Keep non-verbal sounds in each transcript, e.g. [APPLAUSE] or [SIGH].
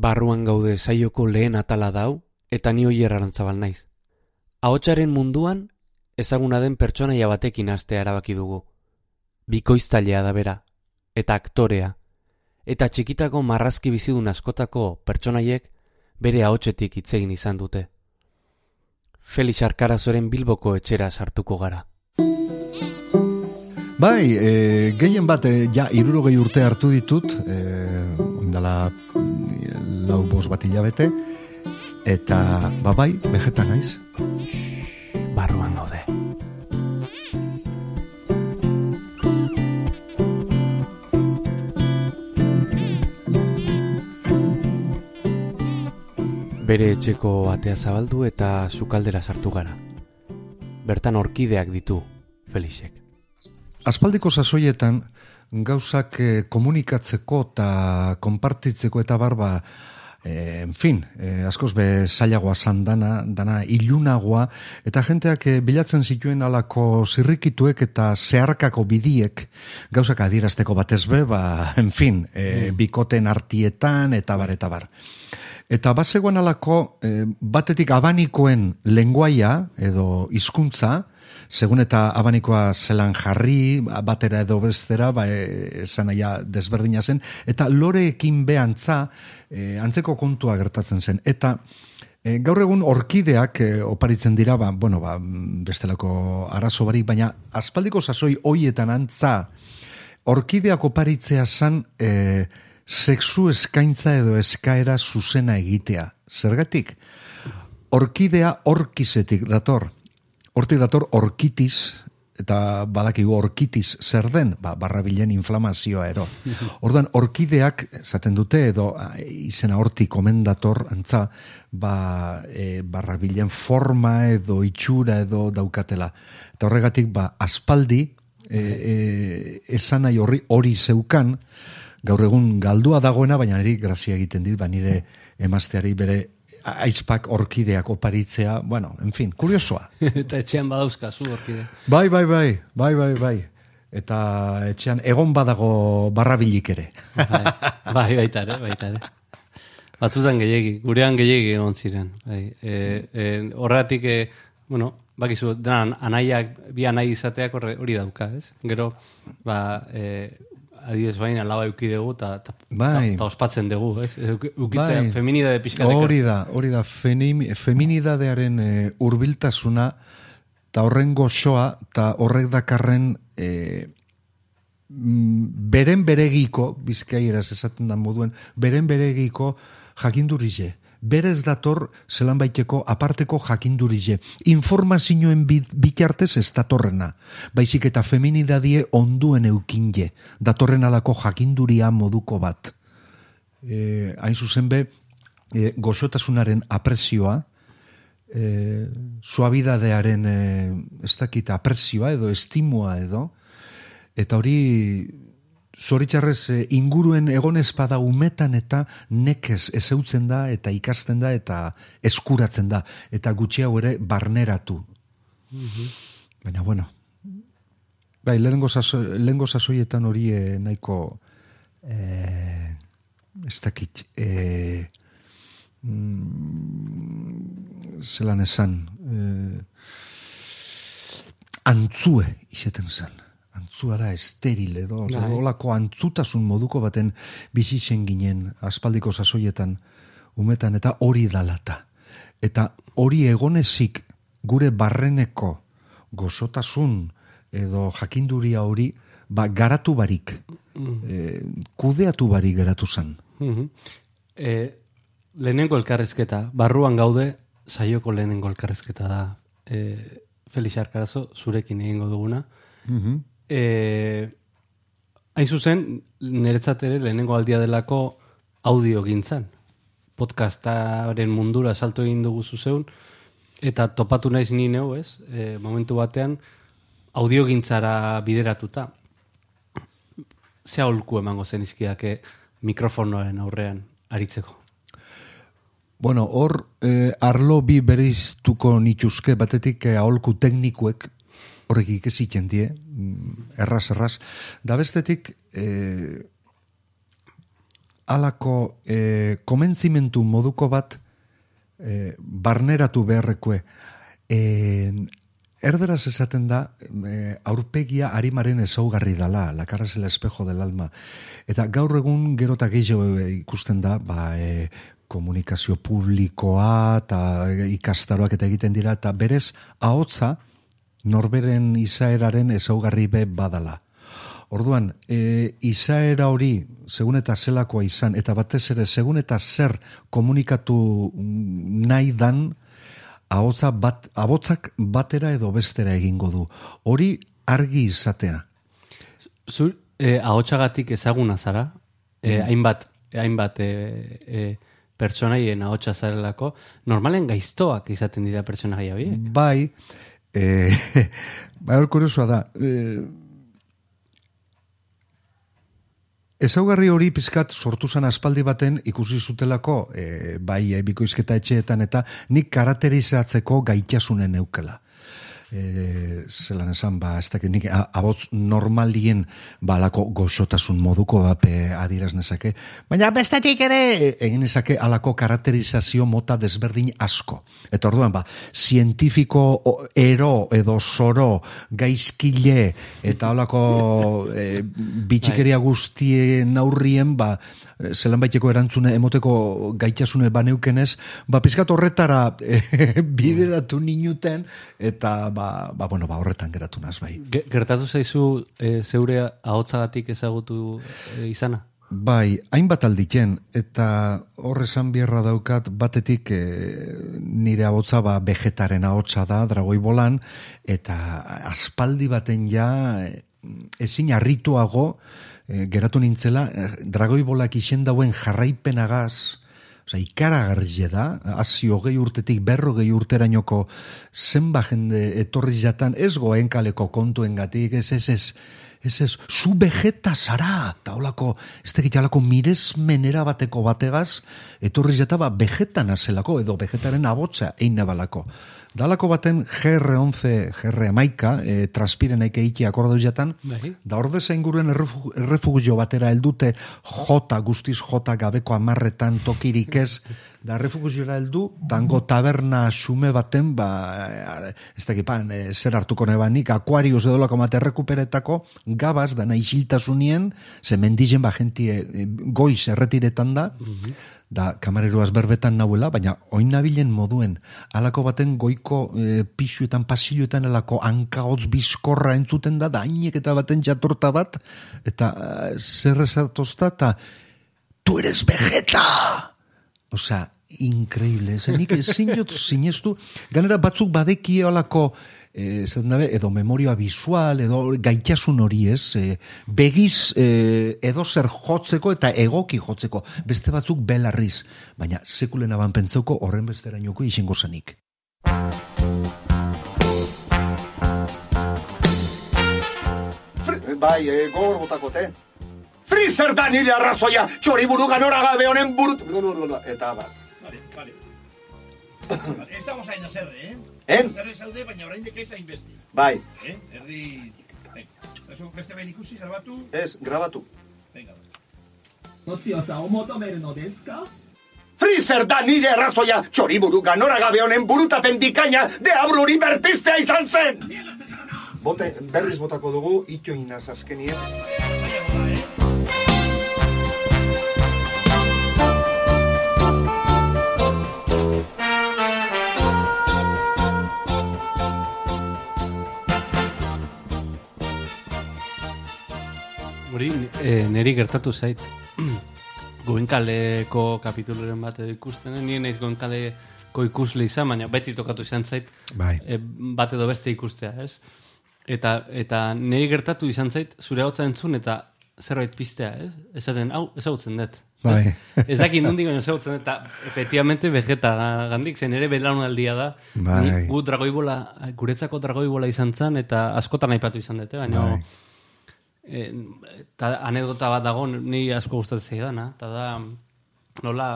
Barruan gaude saioko lehen atala dau eta ni hoier arantzabal naiz. Ahotsaren munduan ezaguna den pertsonaia batekin astea erabaki dugu. Bikoiztailea da bera eta aktorea eta txikitako marrazki bizidun askotako pertsonaiek bere ahotsetik hitz egin izan dute. Felix Arkarazoren Bilboko etxera sartuko gara. Bai, e, gehien bat, e, ja, irurogei urte hartu ditut, e, indala lau bos bat hilabete, eta, ba bai, vegeta naiz. Barruan gaude. Bere etxeko atea zabaldu eta sukaldera sartu gara. Bertan orkideak ditu, Felixek. Aspaldiko sasoietan, gauzak eh, komunikatzeko eta konpartitzeko eta barba, eh, en fin, eh, askoz be zailagoa zan dana, dana ilunagoa, eta jenteak eh, bilatzen zituen alako zirrikituek eta zeharkako bidiek. Gauzak adierazteko batez be, ba, en fin, eh, bikoten artietan eta bar, eta bar. Eta bazegoen alako, eh, batetik abanikoen lenguaia edo hizkuntza, segun eta abanikoa zelan jarri, batera edo bestera, ba, e, esan aia desberdina zen, eta loreekin behantza, e, antzeko kontua gertatzen zen. Eta e, gaur egun orkideak e, oparitzen dira, ba, bueno, ba, bestelako arazo barik, baina aspaldiko sasoi hoietan antza, orkideak oparitzea zan, e, sexu eskaintza edo eskaera zuzena egitea. Zergatik? Orkidea orkizetik dator. Hortik dator orkitiz, eta badakigu orkitiz zer den, ba, barrabilen inflamazioa ero. [LAUGHS] Ordan orkideak, esaten dute, edo izena hortik omendator, antza, ba, e, barrabilen forma edo itxura edo daukatela. Eta horregatik, ba, aspaldi, e, e, esan nahi horri hori zeukan, gaur egun galdua dagoena, baina niri grazia egiten dit, ba nire emazteari bere aizpak orkideak oparitzea, bueno, en fin, kuriosoa. [LAUGHS] eta etxean badauzkazu orkide. Bai, bai, bai, bai, bai, bai. Eta etxean egon badago barrabilik ere. Bai, bai, baita ere, baita ere. Batzutan gehiegi, gurean gehiegi egon ziren. Bai. E, e, horretik, e, bueno, bakizu, denan, anaiak, bi anai izateak hori dauka, ez? Gero, ba, e, adidez bain, alaba euki dugu, eta ta, Bai. ospatzen dugu, ez? Ukitzea, Bai. feminidade pixkatek. Hori da, hori da, fenim, feminidadearen e, hurbiltasuna eta horren goxoa, eta horrek dakarren e, beren beregiko, bizkaieraz esaten da moduen, beren beregiko jakindurize. Berez dator zelan baiteko aparteko jakindurize. Informazioen bit- bitartez ez datorrena. Baizik eta feminidadie onduen eukinje. Datorren alako jakinduria moduko bat e, hain zuzen be, e, gozotasunaren apresioa, e, suabidadearen e, ez dakit apresioa edo estimua edo, eta hori zoritxarrez e, inguruen egon ezpada umetan eta nekez ezeutzen da eta ikasten da eta eskuratzen da. Eta gutxi hau ere barneratu. Baina bueno, bai, lehengo, saso, lehengo sasoietan hori e, nahiko e, ez dakit e, mm, zelan esan e, antzue iseten zen antzua da esteril edo Bai. olako antzutasun moduko baten bizitzen ginen aspaldiko sasoietan umetan eta hori dalata eta hori egonezik gure barreneko gozotasun edo jakinduria hori ba, garatu barik e, kudeatu barik geratu zen. E, lehenengo elkarrezketa, barruan gaude, saioko lehenengo elkarrezketa da. E, Felix Arkarazo, zurekin egingo duguna. E, hain zuzen, niretzat ere lehenengo aldia delako audio gintzan. Podcastaren mundura salto egin dugu zuzeun, eta topatu naiz ni neu, ez? E, momentu batean, audio gintzara bideratuta. Ze aholku emango zen izkidake mikrofonoaren aurrean aritzeko. Bueno, hor eh, arlo bi beriztuko nituzke batetik eh, aholku teknikuek horrek ikesitzen die, mm, erraz, erraz. Da bestetik, eh, alako e, komentzimentu moduko bat e, barneratu beharrekue. E, erderaz esaten da, e, aurpegia harimaren ezaugarri dala, la cara es el espejo del alma. Eta gaur egun gerota gehiago ikusten da, ba, e, komunikazio publikoa eta ikastaroak eta egiten dira, eta berez, ahotza, norberen izaeraren ezaugarri be badala. Orduan, e, izaera hori, segun eta zelakoa izan, eta batez ere, segun eta zer komunikatu nahi dan, ahotza bat, abotzak batera edo bestera egingo du. Hori argi izatea. Zur, e, ahotsagatik ezaguna zara, e, hainbat, hainbat e, e, pertsonaien ahotsa zarelako, normalen gaiztoak izaten dira pertsonaia horiek. Bai, e, [LAUGHS] bai hor da, e, Ezaugarri hori pizkat sortu zen aspaldi baten ikusi zutelako e, bai e, bikoizketa etxeetan eta nik karakterizatzeko gaitasunen eukela e, zelan esan, ba, ez dakit nik abotz normalien balako goxotasun moduko bape adiraz nezake, baina bestetik ere egin ezake alako karakterizazio mota desberdin asko. Eta orduan, ba, zientifiko ero edo soro gaizkile eta alako e, bitxikeria bai. guztien aurrien, ba, zelan baiteko erantzune emoteko gaitasune baneukenez, ba, pizkat horretara e, [LAUGHS] bideratu ninuten, eta ba, ba, bueno, ba, horretan geratu naz, bai. Gertatu zaizu e, zeure ahotzagatik ezagutu e, izana? Bai, hainbat aldiken, eta horre esan bierra daukat, batetik e, nire ahotza ba, vegetaren ahotza da, dragoi bolan, eta aspaldi baten ja, ezin arrituago, e, geratu nintzela, e, dragoi bolak isen dauen jarraipenagaz, Osa, ikaragarri da, hazi hogei urtetik berro gehi urterainoko zenba jende etorri jatan, ez goen kaleko kontuen gatik, ez ez ez, ez ez, zu vegeta zara, eta holako, ez tekit alako miresmenera bateko bategaz, etorri jata ba vegetan azelako, edo vegetaren abotza eine balako. Dalako baten GR11, GR maika, e, transpiren eike iki akorda bai. da orde zain guruen errefugio batera eldute jota, guztiz jota gabeko amarretan tokirik ez, da refugiora heldu tango taberna xume baten ba ez da kipan e, zer hartuko nebanik akuarius edo lako mate rekuperetako gabaz da isiltasunien ze mendizen ba genti e, goiz erretiretan da. Mhm da kamareroaz berbetan nahuela, baina oin nabilen moduen, alako baten goiko e, pisuetan, pasiluetan, alako hankaotz bizkorra entzuten da, da eta baten jatorta bat, eta e, zer ezatozta, eta tu eres vegeta! Osa, increíble, zenik ezin jot zinestu, ganera batzuk badeki alako, e, dabe, edo memoria visual, edo gaitasun hori ez, e, begiz e, edo zer jotzeko eta egoki jotzeko, beste batzuk belarriz, baina sekulen aban pentsauko horren bestera inoko isingo zanik. Bai, e, gogor botakote. Freezer da nire arrazoia, txori buru ganora gabe honen burut... Eta bat. Vale, vale. [COUGHS] vale estamos hain azerre, eh? Eh? Zerre zaude, baina orain dek ez besti. Bai. Eh? Erdi... Eso beste behin ikusi, grabatu? Ez, grabatu. Venga. Notzi oza, omoto merno deska? Freezer da nire errazoia, txoriburu ganora gabe honen burutapen bikaina de abruri berpistea izan zen! Bote, berriz botako dugu, ito inaz azkenien. Hori, e, neri gertatu zait. [CLEARS THROAT] Goenkaleko kapituloren bat edo ikusten, eh? nien naiz goenkaleko ikusle izan, baina beti tokatu izan zait, bai. e, bat edo beste ikustea, ez? Eta, eta neri gertatu izan zait, zure hau entzun eta zerbait piztea, ez? Ezaten, hau, ezagutzen dut. Bai. ez dakit nondik baina ezagutzen dut, eta efectivamente vegeta gandik, zen ere belaunaldia da. Bai. Gu dragoibola, guretzako dragoibola izan zen, eta askotan aipatu izan dut, baina... Bai eta anedota bat dago ni asko gustatzen zaidana, eta da nola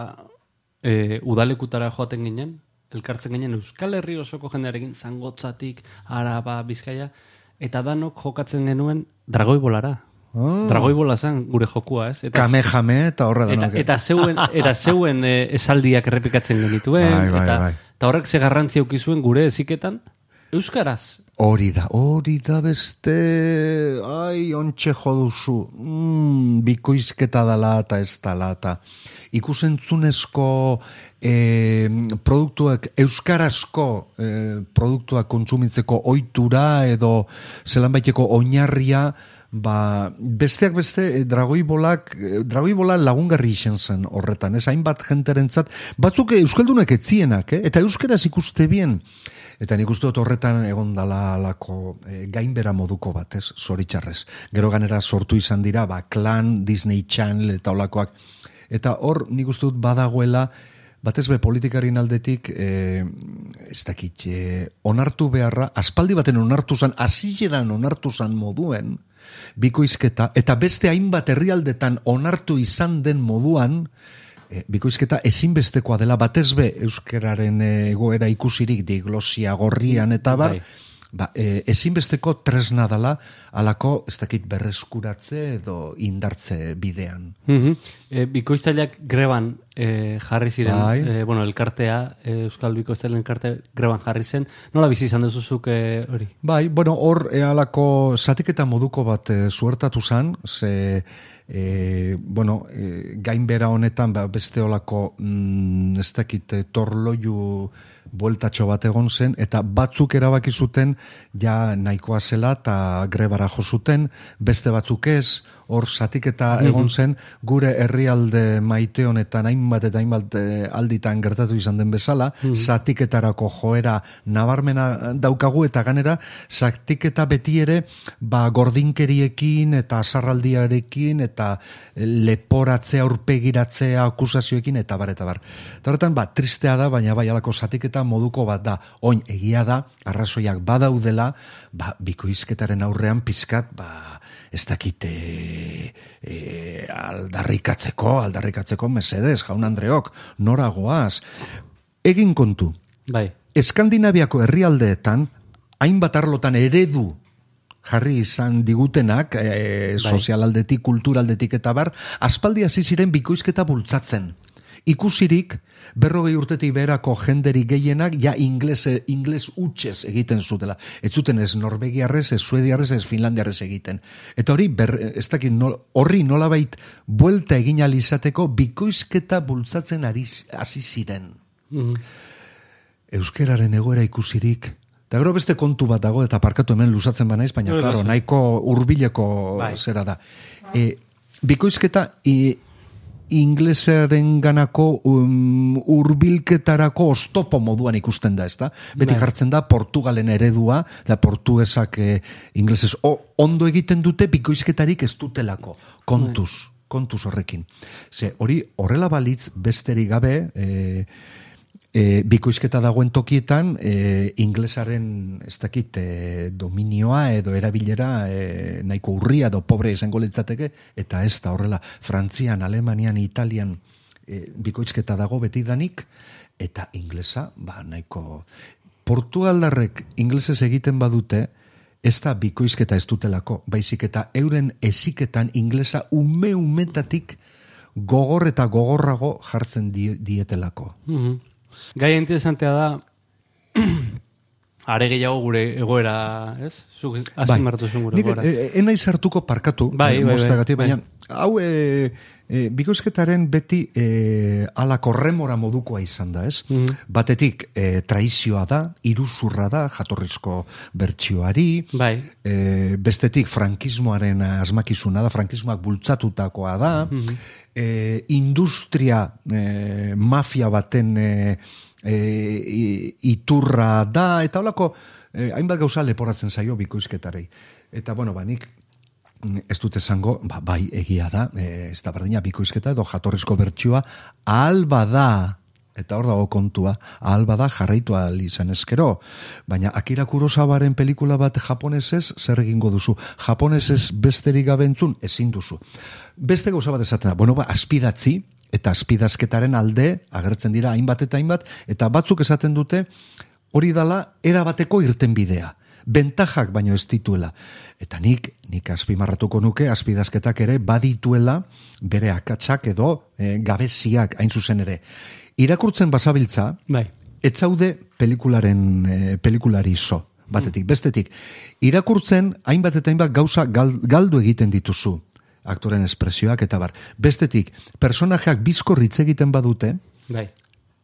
e, udalekutara joaten ginen, elkartzen ginen Euskal Herri osoko jendearekin zangotzatik, araba, bizkaia, eta danok jokatzen genuen dragoi bolara. Oh. Dragoi bola zen gure jokua, ez? Eta, Kame jame eta horre eta, denak. eta zeuen, eta zeuen eh, esaldiak errepikatzen genituen. Bai, bai, eta, bai. eta horrek ze garrantzia ukizuen gure eziketan, Euskaraz. Hori da, hori da beste, ai, ontxe joduzu, mm, bikoizketa dala eta ez dala eta ikusentzunezko e, produktuak, euskarazko e, produktuak kontsumitzeko ohitura edo zelan baiteko oinarria, ba, besteak beste, dragoibolak, e, dragoibola lagungarri izan zen horretan, ez hainbat jenterentzat, batzuk euskaldunak etzienak, eh? eta euskaraz ikuste bien, Eta nik uste dut horretan egon dala lako e, gainbera moduko bat, ez, zoritxarrez. Gero ganera sortu izan dira, ba, Klan, Disney Channel eta olakoak. Eta hor nik uste dut badagoela, batez be politikarin aldetik, e, ez dakit, e, onartu beharra, aspaldi baten onartu zan, asileran onartu zan moduen, bikoizketa, eta beste hainbat herrialdetan onartu izan den moduan, bikoizketa ezinbestekoa dela batez be euskararen e, egoera ikusirik diglosia gorrian eta bar, Bai. ba, e, ezinbesteko tresna dela alako ez dakit berreskuratze edo indartze bidean. Mm bikoiztaileak greban eh, jarri ziren, Bai. eh, bueno, elkartea, eh, Euskal Bikoiztailean elkarte greban jarri zen. Nola bizi izan duzuzuk eh, hori? Bai, bueno, hor e, alako zatiketa moduko bat e, zuertatu zan, ze e, bueno, e, gainbera honetan ba, beste olako mm, ez dakit e, torloiu bueltatxo bat egon zen, eta batzuk erabaki zuten ja nahikoa zela eta grebara jo zuten, beste batzuk ez, hor zatiketa egon zen, gure herrialde maite honetan hainbat eta hainbat eh, alditan gertatu izan den bezala, zatiketarako joera nabarmena daukagu eta ganera zatiketa beti ere ba, gordinkeriekin eta azarraldiarekin eta leporatzea, aurpegiratzea, akusazioekin eta bar, eta bar. Eta horretan, ba, tristea da, baina bai alako zatiketa moduko bat da, oin egia da, arrazoiak badaudela, ba, bikoizketaren aurrean pizkat, ba, ez dakite e, aldarrikatzeko, aldarrikatzeko mesedez, jaun Andreok, noragoaz. Egin kontu, Bai. Eskandinaviako herrialdeetan, hainbat arlotan eredu jarri izan digutenak, e, sozialaldetik, kulturaldetik eta bar, aspaldi hasi ziren bikoizketa bultzatzen. Ikusirik, berrogei urtetik beherako jenderi gehienak, ja inglese, ingles utxez egiten zutela. Ez zuten ez norvegiarrez, ez suediarrez, ez finlandiarrez egiten. Eta hori, ber, ez dakit, nol, horri nolabait buelta egin alizateko bikoizketa bultzatzen ari, hasi ziren euskeraren egoera ikusirik, eta gero beste kontu bat dago, eta parkatu hemen luzatzen banaiz, baina, claro, lasai. nahiko hurbileko Bai. zera da. E, bikoizketa e, inglesaren ganako um, urbilketarako ostopo moduan ikusten da, ezta? Beti Bai. jartzen da Portugalen eredua, da portuesak e, inglesez o, ondo egiten dute bikoizketarik ez dutelako. Kontuz, kontuz horrekin. Ze, hori horrela balitz besterik gabe, e, e, bikoizketa dagoen tokietan e, inglesaren ez dakit e, dominioa edo erabilera e, nahiko urria edo pobre izango litzateke eta ez da horrela Frantzian, Alemanian, Italian e, bikoizketa dago betidanik eta inglesa ba nahiko Portugaldarrek inglesez egiten badute ez da bikoizketa ez dutelako, baizik eta euren eziketan inglesa ume umetatik gogor eta gogorrago jartzen die, dietelako. Mhm. Gai interesantea da, [CLEARS THROAT] are gehiago gure egoera, ez? Zuk azimartu zuen gure Nik, egoera. e, e, enaiz hartuko parkatu, Bai, eh, bai, bai, baina hau e, e, bikoizketaren beti e, alako remora modukoa izan da, ez? Mhm. Batetik e, traizioa da, iruzurra da, jatorrizko bertsioari, Bai. e, bestetik frankismoaren asmakizuna da, frankismoak bultzatutakoa da, Mhm. e, industria e, mafia baten e, e, iturra da, eta holako e, hainbat gauza leporatzen zaio bikoizketarei. Eta, bueno, ba, nik mm, ez dut esango, ba, bai, egia da, e, ez da berdina bikoizketa edo jatorrizko bertsioa, ahal bada, eta hor dago kontua, ahal bada jarraitu izan ezkero. Baina Akira Kurosawaren pelikula bat japonesez, zer egingo duzu? Japonesez besterik gabentzun, ezin duzu. Beste gauza bat esaten da, bueno, ba, aspidatzi, eta aspidazketaren alde agertzen dira hainbat eta hainbat, eta batzuk esaten dute hori dala erabateko irtenbidea. bentajak baino ez dituela. Eta nik, nik azpimarratuko nuke, azpidazketak ere badituela bere akatsak edo e, gabeziak hain zuzen ere. Irakurtzen basabiltza, Bai. ez zaude pelikularen e, pelikulari zo, batetik. Bestetik, irakurtzen hainbat eta hainbat gauza gal, galdu egiten dituzu aktoren espresioak eta bar. Bestetik, personajeak bizkor hitz egiten badute, Bai.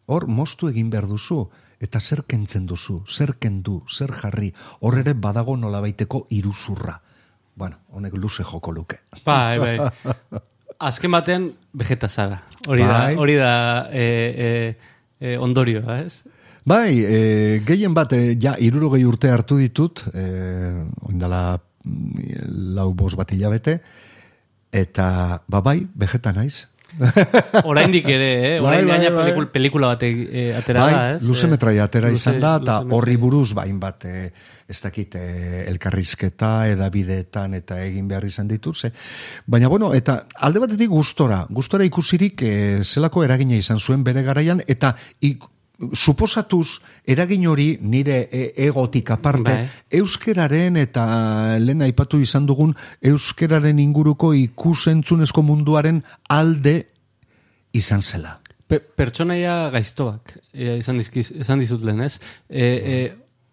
hor mostu egin behar duzu, eta zer kentzen duzu, zer kendu, zer jarri, hor ere badago nolabaiteko iruzurra. Bueno, honek luze joko luke. Bai, bai. Azken batean, vegeta zara. Hori da, Bai. hori da e, e, e, ondorioa, ez? Bai, e, gehien bat, e, ja, irurogei urte hartu ditut, e, oindala mm, lau bos bat hilabete, eta, ba bai, vegeta naiz. [LAUGHS] Oraindik ere, eh? Bai, Orain bai, gaina bai. pelikul, pelikula bat e, atera bai, da, ez? luze atera izan da, eta horri buruz, bain bat, e, ez dakit, e, elkarrizketa, edabideetan, eta egin behar izan ditut, ze. Baina, bueno, eta alde batetik gustora, gustora ikusirik e, zelako eragina izan zuen bere garaian, eta ik, suposatuz eragin hori nire e, egotik aparte, Bai. euskeraren eta lehen aipatu izan dugun euskeraren inguruko ikusentzunezko munduaren alde izan zela. Pe, pertsonaia gaiztoak, e, izan, dizkiz, izan dizut lehen, ez? E, e,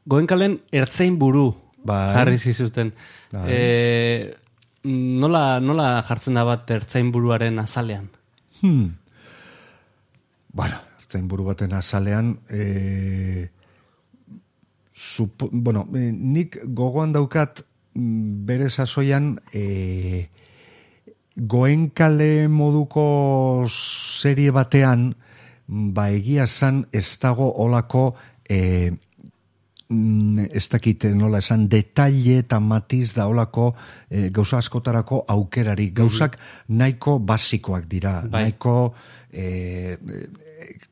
goenkalen ertzein buru Bai. jarri zizuten. Bai. E, nola, nola jartzen da bat ertzain buruaren azalean? Hmm. Bueno, ertzain buru baten azalean, e, supo, bueno, e, nik gogoan daukat mm, bere sasoian e, goenkale moduko serie batean, ba egia zan ez dago olako e, mm, ez dakit nola esan detalle eta matiz da olako e, gauza askotarako aukerari. Gauzak nahiko basikoak dira, Bai. nahiko e,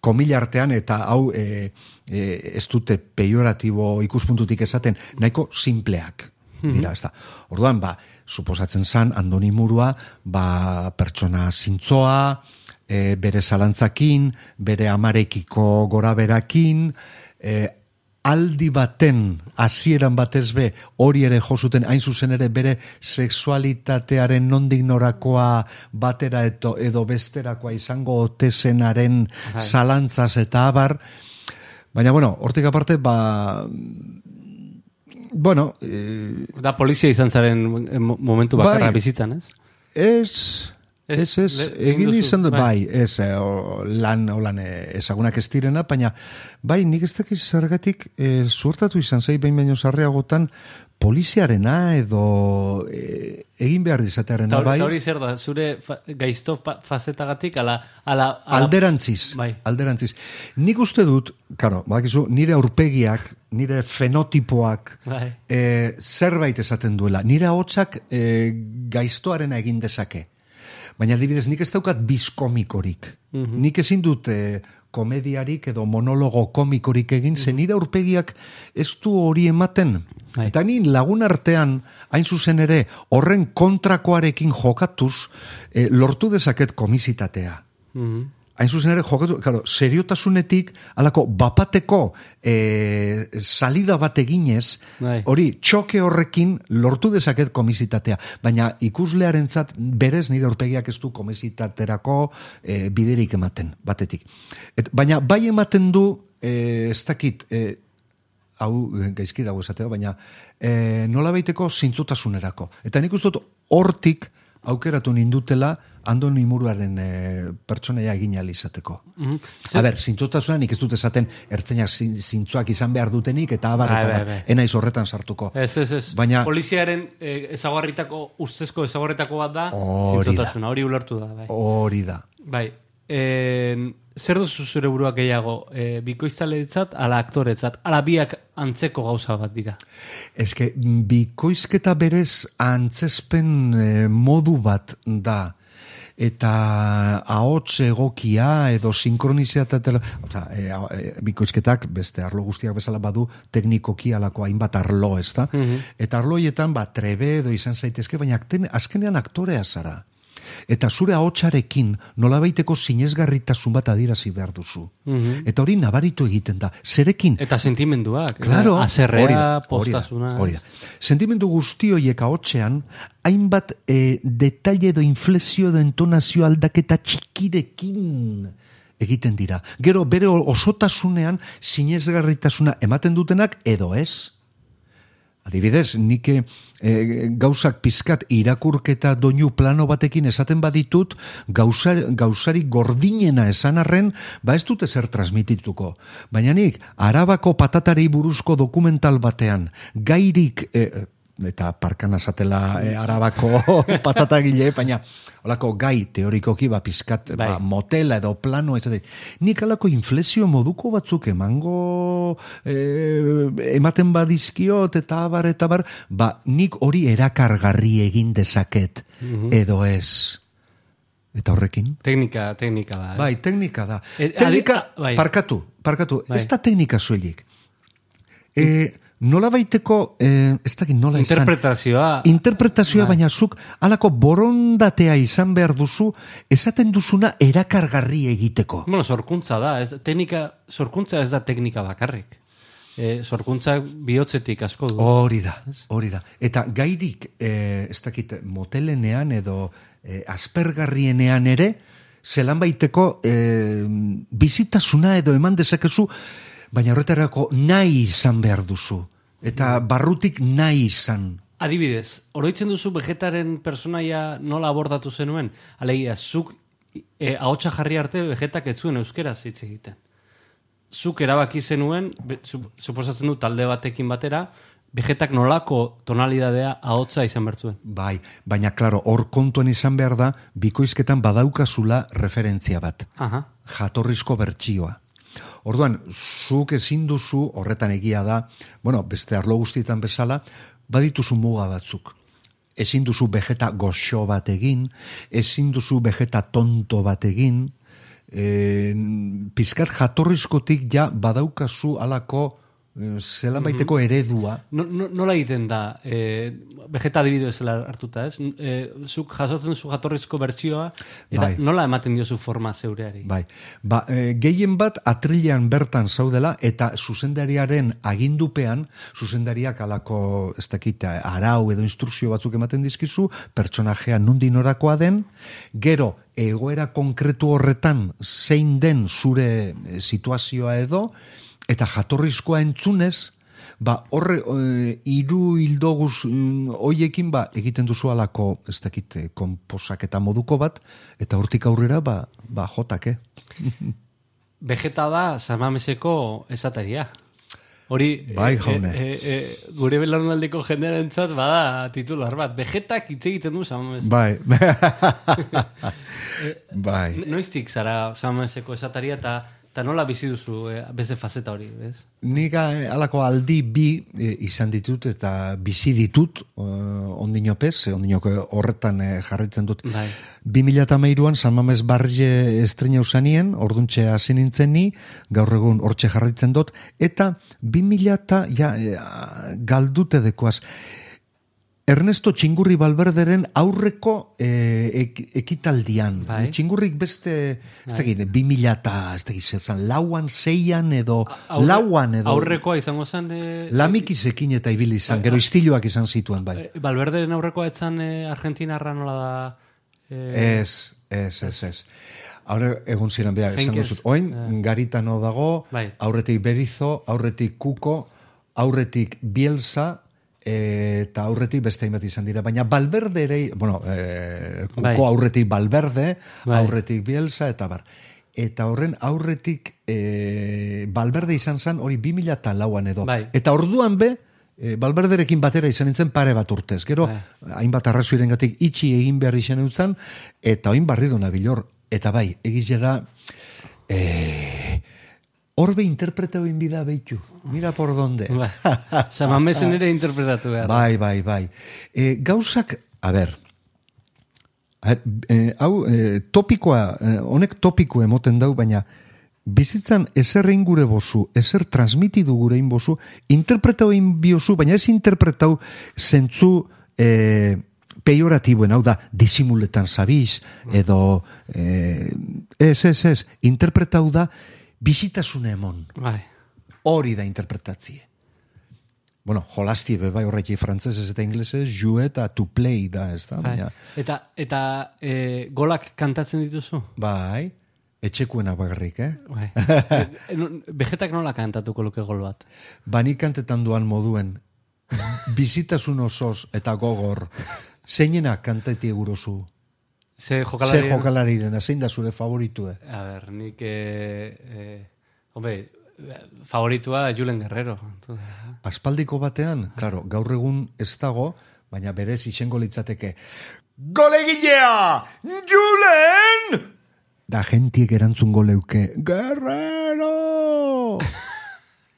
komila artean eta hau e, e, ez dute peioratibo ikuspuntutik esaten, nahiko simpleak dira, ez da. Orduan, ba, suposatzen zan, Andoni Murua, ba, pertsona zintzoa, e, bere zalantzakin, bere amarekiko gora berakin, e, aldi baten hasieran batez be hori ere josuten hain zuzen ere bere sexualitatearen nondik norakoa batera edo, edo besterakoa izango otesenaren Bai. zalantzaz eta abar baina bueno, hortik aparte ba bueno eh, Da polizia izan zaren mo- momentu bakarra Bai. bizitzan, ez? Ez, Ez, ez, egin izan dut, bai. bai, ez, eh, o, lan, olan, ezagunak ez direna, baina, bai, nik ez dakiz zergatik, e, zuertatu izan zei, behin baino sarriagotan, poliziarena edo e, egin behar izatearena, bai, eta hori zer da, zure fa, gaizto fa, fazetagatik, ala, ala, ala alderantziz, Bai. alderantziz. Nik uste dut, karo, badakizu, nire aurpegiak, nire fenotipoak, Bai. e, zerbait esaten duela. Nire ahotsak e, gaiztoarena egin dezake. Baina adibidez, nik ez daukat bizkomikorik. Nik ezin dut e, komediarik edo monologo komikorik egin, zen nire aurpegiak ez du hori ematen. Bai. Eta ni lagun artean, hain zuzen ere, horren kontrakoarekin jokatuz, e, lortu dezaket komisitatea. Mhm. Hain zuzen ere, jokatu, claro, seriotasunetik, alako, bapateko e, salida bat eginez, Bai. hori, txoke horrekin lortu dezaket komisitatea. Baina ikuslearentzat berez nire aurpegiak ez du komisitaterako e, biderik ematen, batetik. Et, baina bai ematen du, e, ez dakit, e, hau eh, gaizki dago esateko, baina e, nola baiteko zintzutasunerako. Eta nik uste dut hortik aukeratu nindutela Andoni Muruaren e, pertsonaia egin ahal izateko. Mhm. A ber, nik ez dut esaten ertzainak zin- zintzoak izan behar dutenik eta abar Bai, eta bai, abar. bai. Enaiz horretan sartuko. Ez, ez, ez. Baina- Poliziaren eh, ezagarritako, ustezko ezagarritako bat da, Hori da. zintzotasuna, hori ulertu da, bai. Hori da. Bai, en, zer duzu zure buruak gehiago, e, bikoiztaletzat, ala aktoretzat, ala biak antzeko gauza bat dira. Eske, bikoizketa berez antzespen eh, modu bat da eta ahots egokia edo sinkroniziatatela, oza, e, a- e, bikoizketak beste arlo guztiak bezala badu teknikoki alako hainbat arlo, ez da? Eta arloietan, ba, trebe edo izan zaitezke, baina azkenean aktorea zara. Eta zure ahotsarekin nolabaiteko sinesgarritasun bat adierazi behar duzu. Mhm. Eta hori nabaritu egiten da. Zerekin? Eta sentimenduak. Claro, hori Azerrea, postasuna. hori da. Sentimendu guzti horiek ahotsean, hainbat e, detalle edo inflexio edo entonazio aldaketa txikirekin egiten dira. Gero bere osotasunean sinesgarritasuna ematen dutenak edo ez. Adibidez, nik e, gauzak pizkat irakurketa doinu plano batekin esaten baditut, gauza, gauzari gordinena esan arren, ba ez dute zer transmitituko. Baina nik, arabako patatarei buruzko dokumental batean, gairik, e, eta parkan azatela e, arabako [LAUGHS] patatagile, baina olako gai teorikoki ba pizkat ba, Bai. motela edo plano ez nik alako inflexio moduko batzuk emango e, ematen badizkiot eta abar eta bar ba nik hori erakargarri egin dezaket edo ez eta horrekin Teknika, teknika da. Bai, teknika da. E, teknika, adi- bai. parkatu, parkatu, Bai. ez da teknika zuelik. E, nola baiteko, e, ez dakit nola izan. Interpretazioa. Interpretazioa, Bai. baina zuk alako borondatea izan behar duzu, esaten duzuna erakargarri egiteko. Bueno, sorkuntza da, ez, teknika, sorkuntza ez da teknika bakarrik. E, sorkuntza bihotzetik asko du. Hori da, hori da. Eta gairik, e, ez dakit, motelenean edo e, aspergarrienean ere, zelan baiteko e, bizitasuna edo eman dezakezu, baina horretarako nahi izan behar duzu. Eta barrutik nahi izan. Adibidez, oroitzen duzu vegetaren personaia nola abordatu zenuen? Alegia, zuk e, ahotsa jarri arte vegetak ez zuen euskeraz hitz egiten. Zuk erabaki zenuen, be, sup- suposatzen du talde batekin batera, vegetak nolako tonalidadea ahotsa izan bertzuen. Bai, baina klaro, hor kontuan izan behar da, bikoizketan badaukazula referentzia bat. Aha. jatorrizko bertsioa. Orduan, zuk ezin duzu, horretan egia da, bueno, beste arlo guztietan bezala, badituzu muga batzuk. Ezin duzu vegeta goxo bat egin, ezin duzu vegeta tonto bat egin, e, pizkat jatorrizkotik ja badaukazu alako zelan baiteko eredua. No, no, nola egiten da, e, vegeta adibideo zela hartuta, ez? E, zuk jasotzen zu jatorrizko bertsioa, eta Bai. nola ematen diozu forma zeureari? Bai, ba, e, gehien bat atrilean bertan zaudela eta zuzendariaren agindupean, zuzendariak alako, ez dakit, arau edo instrukzio batzuk ematen dizkizu, pertsonajea nundi norakoa den, gero, egoera konkretu horretan zein den zure situazioa edo, eta jatorrizkoa entzunez, ba, horre, e, iru hildo guz, mm, hoiekin, ba, egiten duzu alako, ez dakit, e, konposak eta moduko bat, eta hortik aurrera, ba, ba jotak, eh? [LAUGHS] Vegeta da samameseko esateria. Hori, Bai, e, jaune. e, e, e, gure belaunaldiko jendearentzat bada titular bat. Vegetak hitz egiten du samames. Bai. [LAUGHS] [LAUGHS] bai. Noiztik zara samameseko esateria eta eta nola bizi duzu e, beste fazeta hori, bez? Nik eh, halako aldi bi eh, izan ditut eta bizi ditut uh, ondinopez, eh, ondinoko horretan eh, jarritzen dut. Bai. 2008an San Mames Barrie estrena usanien, orduntxe hasi nintzen ni, gaur egun hortxe jarraitzen dut, eta 2000 eta, ja, eh, galdute dekoaz, Ernesto Txingurri Balberderen aurreko eh, ek, ekitaldian. Bai. Txingurrik beste, ez dakit, 2000 eta, ez zertzan, lauan, seian edo, Aurre- lauan edo. Aurrekoa izango zen... E, Lamikizekin eta ibili izan, gero istiluak izan zituen, bai. e, Balberderen aurrekoa etzan e, Argentinarra nola da... E, Ez, ez, ez, ez. Aurre, egun ziren, beha, esan duzut. Oin, garitano dago, Bai. aurretik Berizo, aurretik Kuko, aurretik Bielsa, eta aurretik beste hainbat izan dira. Baina Balberde ere, bueno, e, Kuko Bai. aurretik Balberde, Bai. aurretik Bielsa, eta bar. Eta horren aurretik e, Balberde izan zen, hori 2000 eta lauan edo. Bai. Eta orduan be, e, Balberderekin batera izan nintzen pare bat urtez. Gero, Bai. hainbat arrazoiren gatik itxi egin behar izan eutzen, eta oin barri duna bilor. Eta bai, egize da, e, horbe interpretau inbida behitu. Mira por donde. Ba, Samamesen [LAUGHS] ere interpretatu behar. Bai, bai, bai. E, gauzak, a ber, e, hau, e, topikoa, e, honek topiko emoten dau, baina bizitzan ezer egin gure bozu, ezer transmitidu gure egin bozu, interpretau egin biozu, baina ez interpretau zentzu e, pejoratiboen, hau da, disimuletan zabiz, edo, eh, ez, ez, ez, interpretau da, bizitasune emon. Bai. Hori da interpretatzie. Bueno, jolasti be bai horreki frantzesez eta inglesez, jue eta to play da, ez da? bai. Baina, Eta, eta e, golak kantatzen dituzu? bai, etxekuena bagarrik, eh? Bai. [LAUGHS] E, Vegetak nola kantatuko luke gol bat? Bani kantetan duan moduen, [LAUGHS] bizitasun osoz eta gogor, zeinena kanteti egurozu? Ze Ze jokalari... jokalariren, zein da zure favoritue? A ber, nik... E, e, hombre, favoritua Julen Guerrero. Aspaldiko batean, claro, gaur egun ez dago, baina berez izango litzateke. Golegilea! Julen! Da gentiek erantzungo leuke. Guerrero!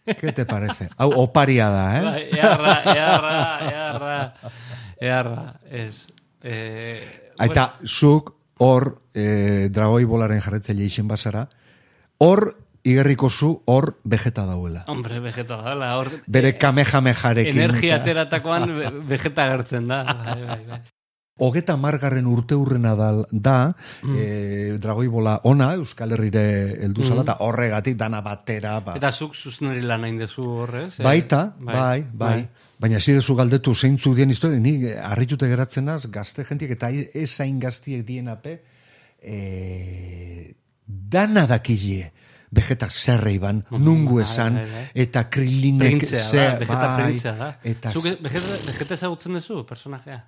¿Qué te parece? Hau, oparia da, eh? Bai, earra, earra, earra, earra, ez. E, Aita, zuk hor, eh, dragoi bolaren jarretzaile izen bazara, hor, igerriko zu, hor, vegeta dauela. Hombre, vegeta dala, hor... Bere kamehamejarekin. Energia ateratakoan ve- vegeta gertzen da. Bai, bai, bai. Hogeta margarren urte hurrena da, da Mm. eh, dragoi bola ona, Euskal Herrire heldu zala, eta horregatik dana batera, ba. Eta zuk zuzenari lan hain dezu horrez? eh? Baita, bai, bai, Baina ez dezu galdetu zeintzu dien historia, ni harritute geratzen gazte jentiek, eta ez hain gaztiek dienape, e, dana dakizie. Vegeta zerrei ban, nungu bai, esan, bai, bai. eta krilinek Printzea ze- da, vegeta bai. Eta Zuk e- vegeta ezagutzen duzu, personajea?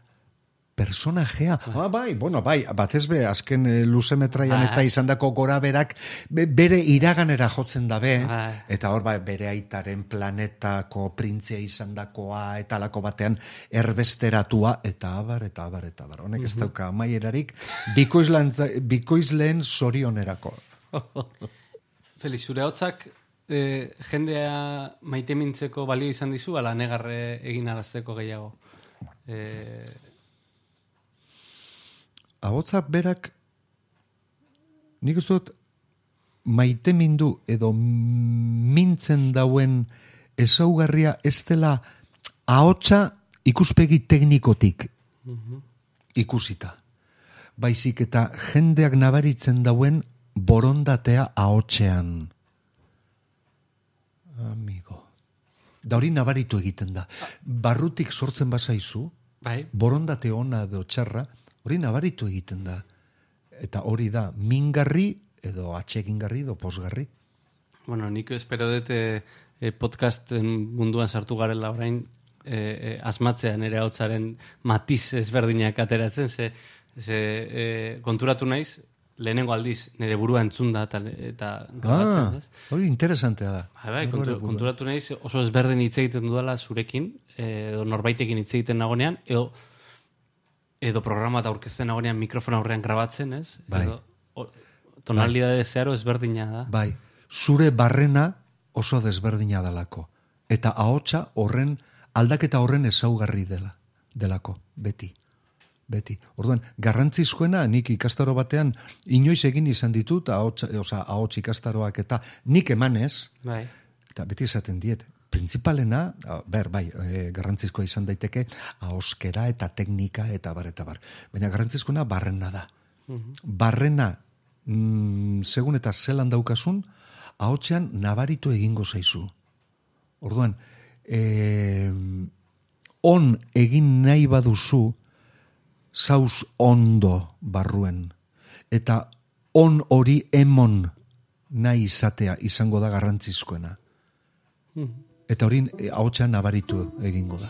Personajea. Ah, bai, bueno, bai, batez be, azken e, luze metraian Bai. eta izandako gora berak, be- bere iraganera jotzen dabe, Bai. eta hor, bai, bere aitaren planetako printzea izandakoa, eta lako batean erbesteratua, eta abar, eta abar, eta abar. Honek ez dauka amaierarik, bikoizlan, bikoizleen zorionerako. [LAUGHS] Felix, zure hotzak eh, jendea maite mintzeko balio izan dizu, ala negarre egin arazteko gehiago. Eh, Ahotsa berak, nik uste dut, maite mindu edo mintzen dauen ezaugarria ez dela ahotsa ikuspegi teknikotik ikusita. Baizik eta jendeak nabaritzen dauen borondatea ahotsean. Amigo. Da hori nabaritu egiten da. Barrutik sortzen bazaizu, bai, borondate ona edo txarra, hori nabaritu egiten da. Eta hori da, mingarri edo atxegingarri edo posgarri. bueno, nik espero dut eh, eh, podcasten munduan sartu garela orain eh, eh, asmatzean ere hotzaren matiz ezberdinak ateratzen, ze, ze eh, konturatu naiz, lehenengo aldiz nire burua entzunda eta, eta grabatzen, Ah, ez? hori interesantea da. Bai, bai, Hori kontu, konturatu naiz oso ezberdin hitz egiten dudala zurekin, edo norbaitekin hitz egiten nagonean, edo edo programa eta aurkezten nagonean mikrofon aurrean grabatzen, ez? Bai. Edo, o, tonalidade zeharo ezberdina da. Bai, zure barrena oso desberdina dalako. Eta ahotsa horren, aldaketa horren ezaugarri dela, delako, beti. Beti. Orduan, garrantzizkoena nik ikastaro batean inoiz egin izan ditut, ahots, oza, ahots ikastaroak eta nik emanez, Bai. eta beti esaten diet, printzipalena, ber, bai, e, garrantzizkoa izan daiteke, ahoskera eta teknika eta bar, eta bar. Baina garrantzizkoena barrena da. Barrena, mm, segun eta zelan daukasun, ahotsean nabaritu egingo zaizu. Orduan, e, on egin nahi baduzu, zauz ondo barruen. Eta on hori emon nahi izatea izango da garrantzizkoena. Eta hori eh, ahotsean nabaritu egingo da.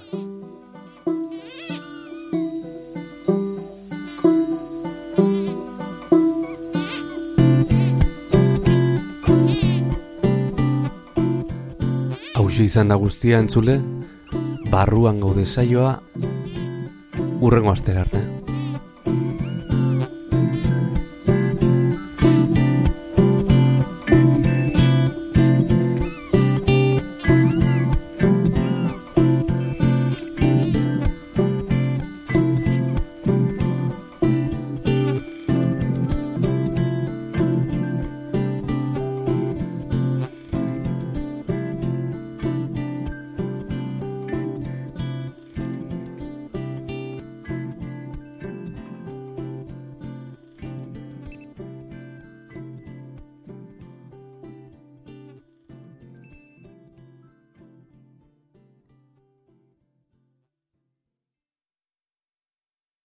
Hauxe izan da guztia entzule, barruan gaude saioa, urrengo astera arte.